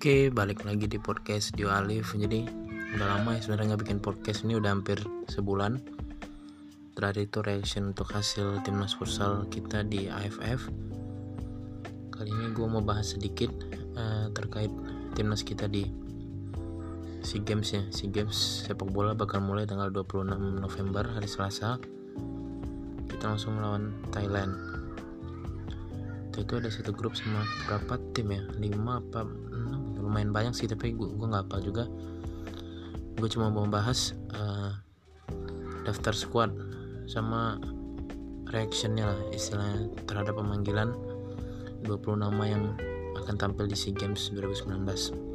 Oke, balik lagi di podcast Dio Alif. Jadi udah lama ya sebenarnya nggak bikin podcast ini udah hampir sebulan. Terakhir itu reaction untuk hasil timnas futsal kita di AFF. Kali ini gue mau bahas sedikit uh, terkait timnas kita di SEA Games ya. SEA Games sepak bola bakal mulai tanggal 26 November hari Selasa. Kita langsung melawan Thailand itu ada satu grup sama berapa tim ya lima apa enam lumayan banyak sih tapi gue gue nggak apa juga. Gue cuma mau bahas uh, daftar squad sama reactionnya lah istilahnya terhadap pemanggilan 20 nama yang akan tampil di SEA Games 2019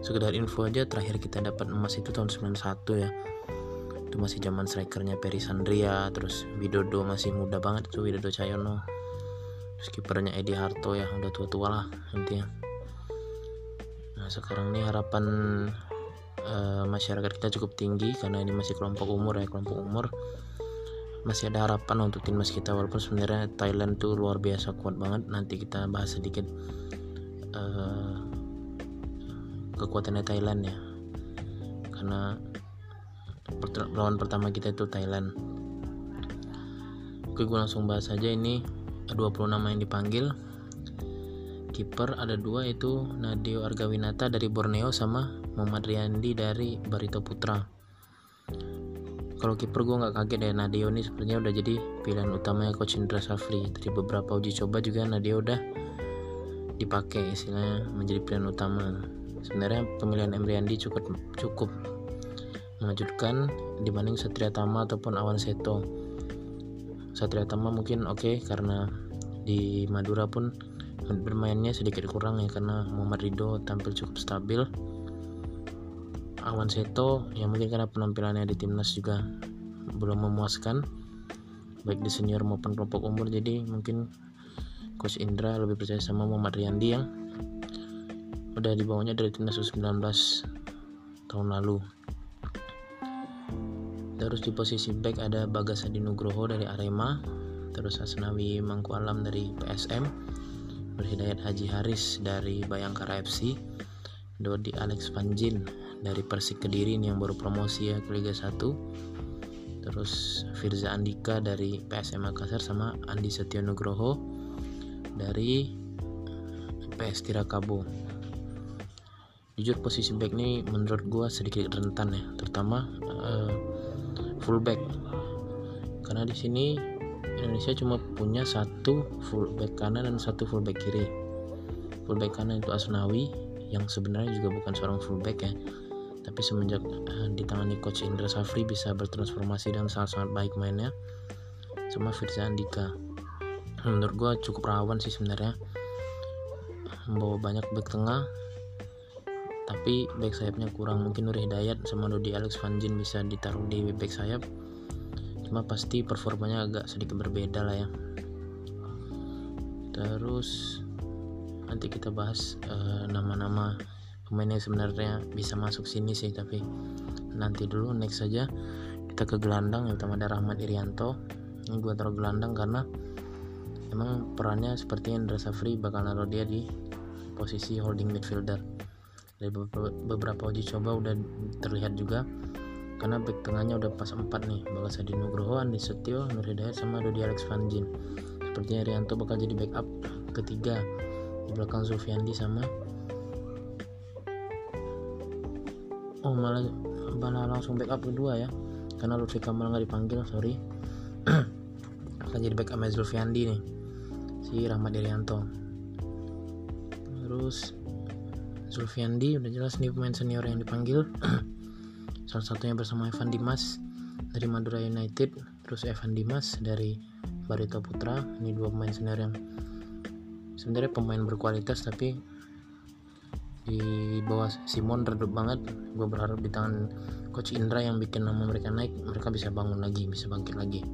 sekedar info aja terakhir kita dapat emas itu tahun 91 ya. Itu masih zaman strikernya Peri Sandria terus Widodo masih muda banget itu Widodo Cahyono. Skipernya Edi Harto ya udah tua-tua lah intinya. nah sekarang ini harapan uh, masyarakat kita cukup tinggi karena ini masih kelompok umur ya kelompok umur. Masih ada harapan untuk timnas kita walaupun sebenarnya Thailand tuh luar biasa kuat banget. Nanti kita bahas sedikit uh, kekuatannya Thailand ya. Karena lawan pertama kita itu Thailand. Oke gue langsung bahas aja ini. 20 nama yang dipanggil kiper ada dua itu Nadio Argawinata dari Borneo sama Muhammad Riyandi dari Barito Putra. Kalau kiper gue nggak kaget ya Nadio ini sebenarnya udah jadi pilihan utamanya coach Indra Safri. Dari beberapa uji coba juga Nadio udah dipakai istilahnya menjadi pilihan utama. Sebenarnya pemilihan Emriandi cukup cukup mengejutkan dibanding Satria Tama ataupun Awan Seto. Satria Tama mungkin oke okay, karena di Madura pun bermainnya sedikit kurang ya karena Muhammad Rido tampil cukup stabil. Awan Seto yang mungkin karena penampilannya di timnas juga belum memuaskan baik di senior maupun kelompok umur. Jadi mungkin Coach Indra lebih percaya sama Muhammad Riyandi yang udah dibawanya dari timnas U19 tahun lalu. Terus di posisi back ada Bagas Adi Nugroho dari Arema terus Asnawi Mangku Alam dari PSM Berhidayat Haji Haris dari Bayangkara FC Dodi Alex Panjin dari Persik Kediri ini yang baru promosi ya ke Liga 1 terus Firza Andika dari PSM Makassar sama Andi Setio Nugroho dari PS Tirakabo jujur posisi back ini menurut gue sedikit rentan ya terutama uh, fullback. Karena di sini Indonesia cuma punya satu fullback kanan dan satu fullback kiri. Fullback kanan itu Asnawi yang sebenarnya juga bukan seorang fullback ya. Tapi semenjak uh, ditangani coach Indra Safri bisa bertransformasi dan sangat-sangat baik mainnya sama Firza Andika. Menurut gue cukup rawan sih sebenarnya. Membawa banyak back tengah tapi back sayapnya kurang. Mungkin Nur Hidayat sama Dodi Alex Vanjin bisa ditaruh di back sayap cuma pasti performanya agak sedikit berbeda lah ya. Terus nanti kita bahas eh, nama-nama pemain yang sebenarnya bisa masuk sini sih tapi nanti dulu next saja. Kita ke gelandang yang utama ada Rahmat Irianto. Ini gue taruh gelandang karena emang perannya seperti Indra Safri bakal naruh dia di posisi holding midfielder. Dari beberapa uji coba udah terlihat juga karena back tengahnya udah pas 4 nih Bagas Adi Nugroho, Andi Setio, Nur Hidayat sama Dodi Alex Vanjin. Sepertinya Rianto bakal jadi backup ketiga. Di belakang Zulfiandi sama oh malah malah langsung backup kedua ya. Karena Lutfi Kamal nggak dipanggil sorry. Akan jadi backup Zulfiandi nih si Rahmat Irianto. Terus Zulfiandi udah jelas nih pemain senior yang dipanggil salah satunya bersama Evan Dimas dari Madura United terus Evan Dimas dari Barito Putra. Ini dua pemain senior yang sebenarnya pemain berkualitas tapi di bawah Simon redup banget. Gue berharap di tangan coach Indra yang bikin nama mereka naik mereka bisa bangun lagi bisa bangkit lagi.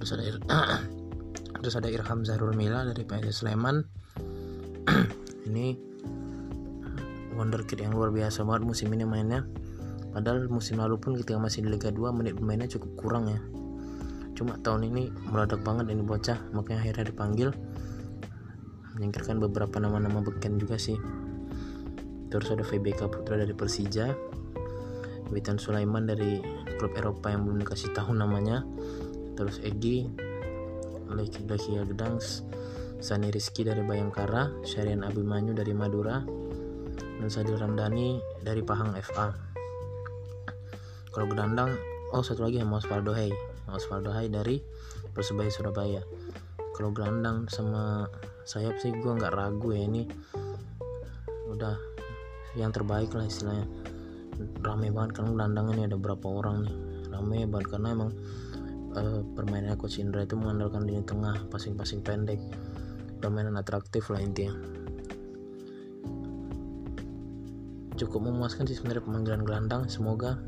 Terus ada terus ada Irham Zahrul Mila dari PS Sleman. Ini wonderkid yang luar biasa banget musim ini mainnya padahal musim lalu pun ketika masih di Liga 2 menit pemainnya cukup kurang ya. Cuma tahun ini meledak banget ini bocah makanya akhirnya dipanggil. Menyingkirkan beberapa nama-nama beken juga sih. Terus ada VBK Putra dari Persija. Witan Sulaiman dari klub Eropa yang belum dikasih tahu namanya. Terus Egi Leki Leki Agdang Sani Rizky dari Bayangkara Syarian Abimanyu dari Madura dan Sadil Ramdhani dari Pahang FA kalau gelandang oh satu lagi yang Osvaldo Hai. Osvaldo Hai dari Persebaya Surabaya. Kalau gelandang sama sayap sih gue nggak ragu ya ini udah yang terbaik lah istilahnya. Rame banget kan gelandang ini ada berapa orang nih. Rame banget karena emang uh, permainannya Coach Indra itu mengandalkan lini tengah passing-passing pendek permainan atraktif lah intinya. Cukup memuaskan sih sebenarnya pemanggilan gelandang semoga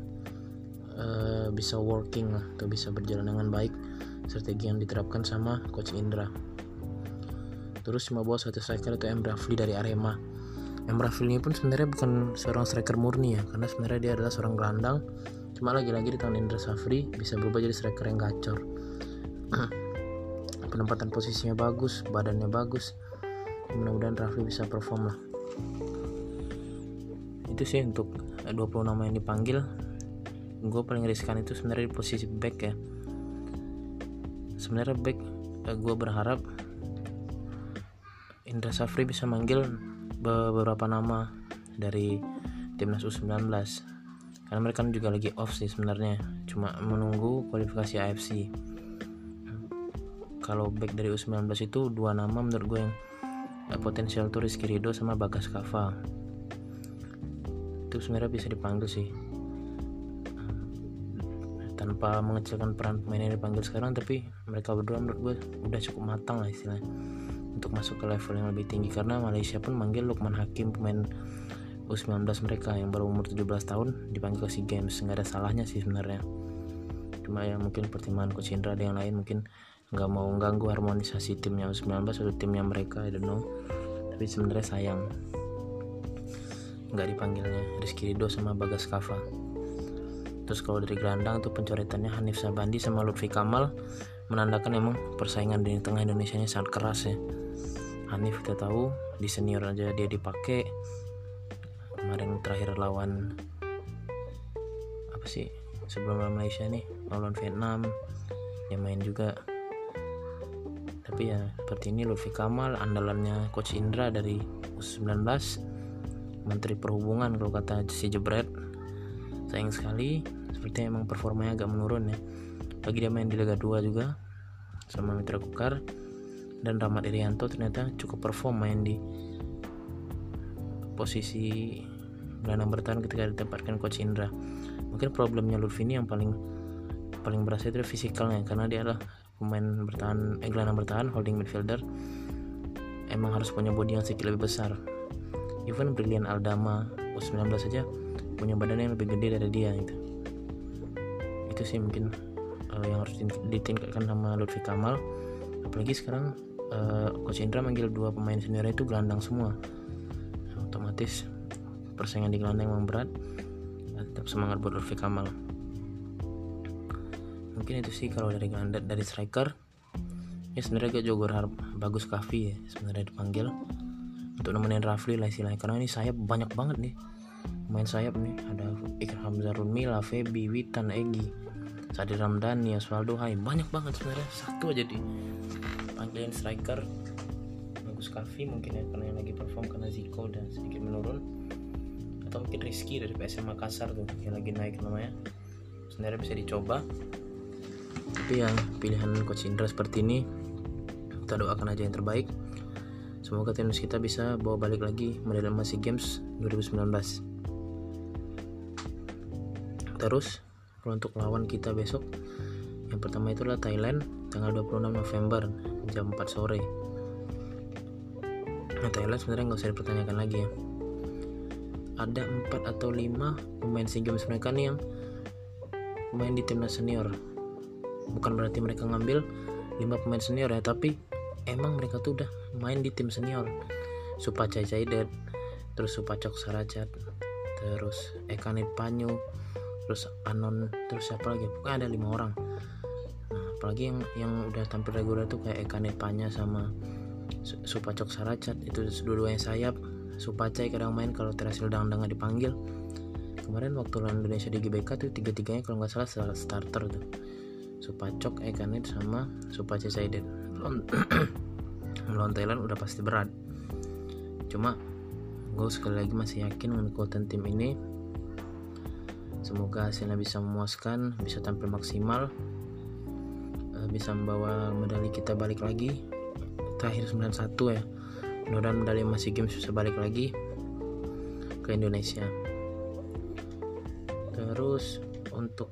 uh, bisa working lah atau bisa berjalan dengan baik. Strategi yang diterapkan sama coach Indra. Terus cuma bawa satu striker itu Emre Afli dari Arema. Emre Afli ini pun sebenarnya bukan seorang striker murni ya karena sebenarnya dia adalah seorang gelandang. Cuma lagi-lagi di tahun Indra Safri bisa berubah jadi striker yang gacor. Penempatan posisinya bagus badannya bagus. Mudah-mudahan Rafli bisa perform lah. Itu sih untuk 20 nama yang dipanggil gue paling riskan itu sebenarnya di posisi back ya. Sebenarnya back eh, gue berharap Indra Safri bisa manggil beberapa nama dari timnas U19 karena mereka juga lagi off sih sebenarnya cuma menunggu kualifikasi AFC kalau back dari U19 itu dua nama menurut gue yang eh, potensial tuh Rizky Ridho sama Bagas Kava. Itu sebenarnya bisa dipanggil sih tanpa mengecilkan peran pemain yang dipanggil sekarang tapi mereka berdua menurut gue udah cukup matang lah istilahnya untuk masuk ke level yang lebih tinggi. Karena Malaysia pun manggil Lukman Hakim pemain U19 mereka yang baru umur 17 tahun dipanggil ke SEA Games. Nggak ada salahnya sih sebenarnya. Cuma ya mungkin pertimbangan Coach Indra ada yang lain mungkin nggak mau ganggu harmonisasi timnya U19 atau timnya mereka I don't know. Tapi sebenarnya sayang. Nggak dipanggilnya. Rizky Ridho sama Bagas Kava terus kalau dari gelandang tuh pencoretannya Hanif Sabandi sama Lutfi Kamal menandakan emang persaingan di tengah Indonesia ini sangat keras ya. Hanif kita tahu di senior aja dia dipakai. Kemarin terakhir lawan apa sih sebelum lawan Malaysia nih lawan Vietnam dia main juga. Tapi ya seperti ini Lutfi Kamal andalannya Coach Indra dari U19 Menteri Perhubungan kalau kata si Jebret. Sayang sekali sepertinya emang performanya agak menurun ya. Lagi dia main di Liga 2 juga sama Mitra Kukar. Dan Rahmat Irianto ternyata cukup perform main di posisi gelandang bertahan ketika ditempatkan coach Indra. Mungkin problemnya Lutfi ini yang paling paling berasa itu fisikalnya karena dia adalah pemain bertahan eh, gelandang bertahan holding midfielder. Emang harus punya body yang sedikit lebih besar. Even Brilian Aldama U19 saja punya badan yang lebih gede dari dia gitu itu sih mungkin uh, yang harus ditingkatkan sama Lutfi Kamal. Apalagi sekarang uh, Coach Indra manggil dua pemain senior itu gelandang semua. Otomatis persaingan di gelandang memang berat tetap semangat buat Lutfi Kamal. Mungkin itu sih kalau dari gelandang dari striker. Ya sebenarnya gue juga berharap bagus Kavi ya sebenarnya dipanggil. Untuk nemenin Rafli lah istilahnya karena ini saya banyak banget nih main sayap nih. Ada Ikram Zarun Mila, Febi, Witan, Egi Sadi Ramdhani, Osvaldo Hai. Banyak banget sebenarnya. Satu aja di panggilan striker. Bagus Kavi mungkin ya karena yang lagi perform karena Zico dan sedikit menurun. Atau mungkin Rizky dari PSM Makassar tuh yang lagi naik namanya. Sebenarnya bisa dicoba. Tapi yang pilihan coach Indra seperti ini kita doakan aja yang terbaik. Semoga timnas kita bisa bawa balik lagi medali emas SEA Games 2019 terus. Untuk lawan kita besok yang pertama itu adalah Thailand tanggal 26 November jam 4 sore. Nah Thailand sebenarnya nggak usah dipertanyakan lagi ya. Ada 4 atau 5 pemain SEA Games mereka nih yang main di timnas senior. Bukan berarti mereka ngambil 5 pemain senior ya tapi emang mereka tuh udah main di tim senior. Supacai Caidet terus Supacok Sarachat terus Ekanit Panyu terus Anon terus siapa lagi? Pokoknya ada lima orang. Nah apalagi yang yang udah tampil reguler tuh kayak Eka Panya sama Supacok Saracat itu dua-duanya sayap. Supacai kadang main kalau Terasil Dangdang dipanggil. Kemarin waktu lawan Indonesia di GBK tuh tiga tiganya kalau nggak salah starter tuh. Supacok Ekanit sama Supacai Saiden melawan Thailand udah pasti berat. Cuma gue sekali lagi masih yakin dengan kekuatan tim ini semoga hasilnya bisa memuaskan bisa tampil maksimal eh, bisa membawa medali kita balik lagi. Terakhir 91 ya. Mudah-mudahan medali masih games bisa balik lagi ke Indonesia. Terus untuk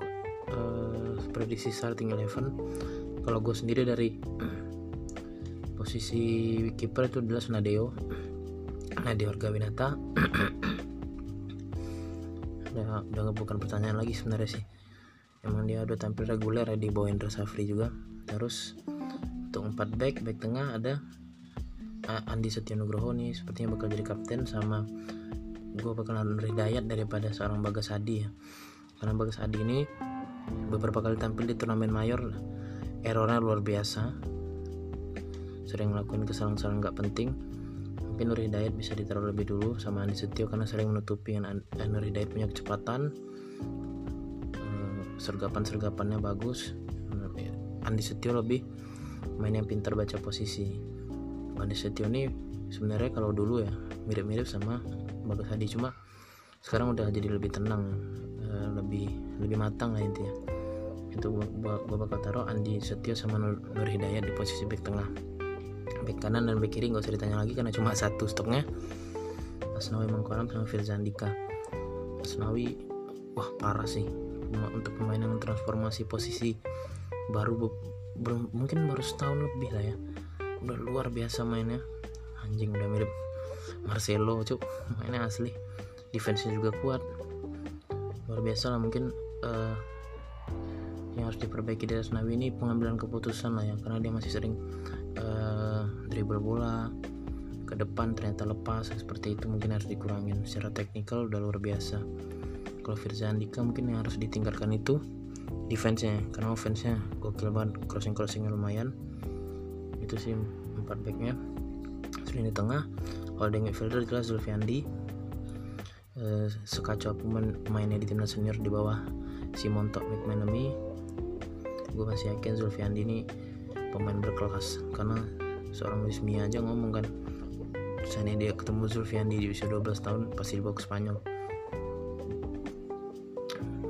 uh, prediksi starting eleven kalau gue sendiri dari posisi kiper itu adalah Nadeo Nadeo Winata udah bukan pertanyaan lagi sebenarnya sih. Emang dia udah tampil reguler ya di bawah Indra Safri juga. Terus untuk 4 back back tengah ada Andi Nugroho nih. Sepertinya bakal jadi kapten sama gue bakal beri Hidayat daripada seorang Bagas Adi ya. Karena Bagas Adi ini beberapa kali tampil di turnamen mayor errornya luar biasa. Sering melakukan kesalahan-kesalahan nggak penting mungkin Nur Hidayat bisa ditaruh lebih dulu sama Andi Setio karena sering menutupi dengan Nur Hidayat punya kecepatan. Eh, sergapan-sergapannya bagus. Andi Setio lebih main yang pintar baca posisi. Andi Setio ini sebenarnya kalau dulu ya mirip-mirip sama Bagus Hadi cuma sekarang udah jadi lebih tenang eh, lebih lebih matang lah intinya. Itu gue bakal taruh Andi Setio sama Nur, Nur Hidayat di posisi back tengah back kanan dan back kiri nggak usah ditanya lagi karena cuma satu stoknya. Asnawi Mangkualam sama Firzan Dika Asnawi wah parah sih. Untuk pemain yang transformasi posisi baru belum mungkin baru setahun lebih lah ya. Udah luar biasa mainnya. Anjing udah mirip Marcelo cuk. Mainnya asli. Defense-nya juga kuat. Luar biasa lah mungkin uh, yang harus diperbaiki dari Asnawi ini pengambilan keputusan lah ya karena dia masih sering uh, dribble bola ke depan ternyata lepas seperti itu mungkin harus dikurangin. Secara teknikal udah luar biasa. Kalau Firza Andika mungkin yang harus ditingkatkan itu defense-nya. Karena offense-nya gokil banget crossing-crossingnya lumayan. Itu sih empat backnya. Di tengah holding midfielder jelas Zulfiandi. Uh, sekacau pemain pemainnya di timnas senior di bawah si Montok McManamy. Gue masih yakin Zulfiandi ini pemain berkelas. Karena seorang Luis Mia aja ngomong kan misalnya dia ketemu Zulfiandi di usia 12 tahun pasti dibawa ke Spanyol.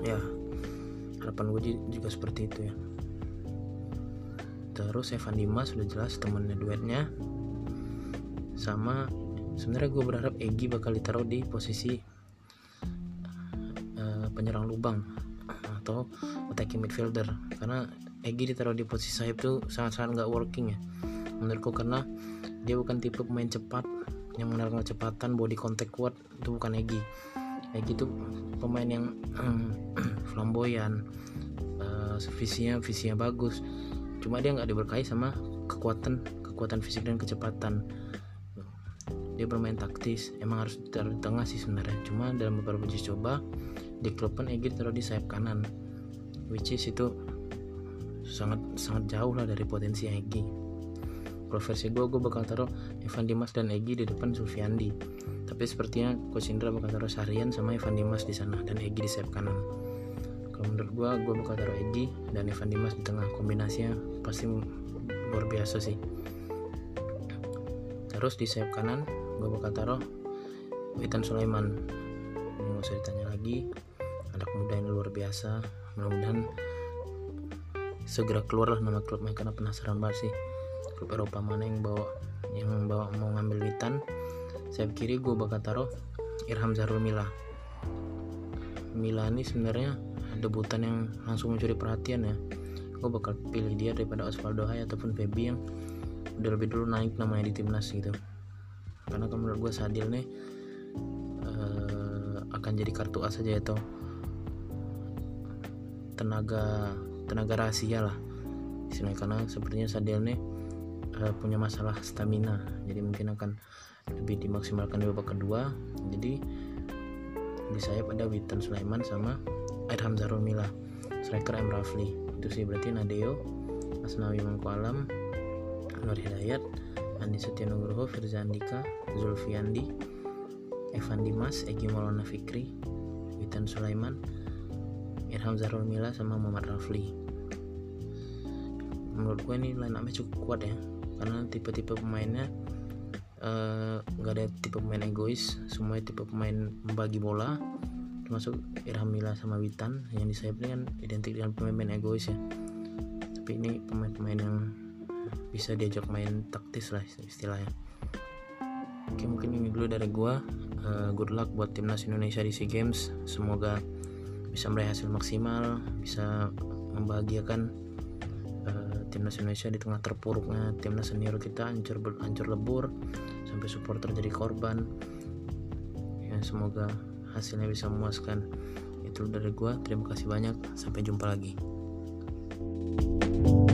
Ya harapan gue juga seperti itu ya. Terus Evan Dimas sudah jelas temennya duetnya. Sama sebenarnya gue berharap Egi bakal ditaruh di posisi uh, penyerang lubang atau attacking midfielder. Karena Egi ditaruh di posisi sayap tuh sangat-sangat nggak working ya menurutku karena dia bukan tipe pemain cepat. Yang mengandalkan kecepatan body contact kuat itu bukan Egi. Egi itu pemain yang flamboyan uh, visinya visinya bagus. Cuma dia nggak diberkahi sama kekuatan kekuatan fisik dan kecepatan. Dia bermain taktis emang harus ditaruh di tengah sih sebenarnya. Cuma dalam beberapa uji coba di klub pun Egi taruh di sayap kanan. Which is itu sangat sangat jauh lah dari potensi Egi kalau versi gue gue bakal taruh Evan Dimas dan Egi di depan Sulfiandi tapi sepertinya Coach Indra bakal taruh Sarian sama Evan Dimas di sana dan Egi di sayap kanan. Kalau menurut gue gue bakal taruh Egi dan Evan Dimas di tengah. Kombinasinya pasti luar biasa sih. Terus di sayap kanan gue bakal taruh Witan Sulaiman. Ini nggak usah ditanya lagi. Anak muda yang luar biasa. Mudah-mudahan segera keluar lah nama klubnya karena penasaran banget sih klub Eropa mana yang bawa yang bawa mau ngambil Witan? Sayap kiri gue bakal taruh Irham Zarul Mila. Mila ini sebenarnya debutan yang langsung mencuri perhatian ya. Gue bakal pilih dia daripada Osvaldo Hai ataupun Feby yang udah lebih dulu naik namanya di timnas gitu. Karena kan menurut gue Sadil nih uh, akan jadi kartu as saja atau tenaga tenaga rahasia lah. Karena sepertinya Sadil nih uh, punya masalah stamina. Jadi mungkin akan lebih dimaksimalkan di babak kedua. Jadi di sayap ada Witan Sulaiman sama Adham Zarul Mila striker M Rafli. Itu sih berarti Nadeo Asnawi Mangkualam Nur Hidayat Andi Nugroho, Firza Andika, Zulfiandi, Evan Dimas Egi Maulana Fikri Witan Sulaiman Irham Zahrul Mila sama Muhammad Rafli. Menurut gue ini line up cukup kuat ya karena tipe-tipe pemainnya eh, nggak uh, ada tipe pemain egois. Semuanya tipe pemain membagi bola termasuk Irham Mila sama Witan. Yang di sayap ini kan identik dengan pemain-pemain egois ya. Tapi ini pemain-pemain yang bisa diajak main taktis lah istilahnya. Oke mungkin ini dulu dari gua. Uh, good luck buat timnas Indonesia di SEA Games. Semoga bisa meraih hasil maksimal bisa membahagiakan uh, timnas Indonesia di tengah terpuruknya timnas senior kita hancur hancur lebur sampai supporter jadi korban. Ya semoga hasilnya bisa memuaskan. Itu dari gua terima kasih banyak. Sampai jumpa lagi. thank you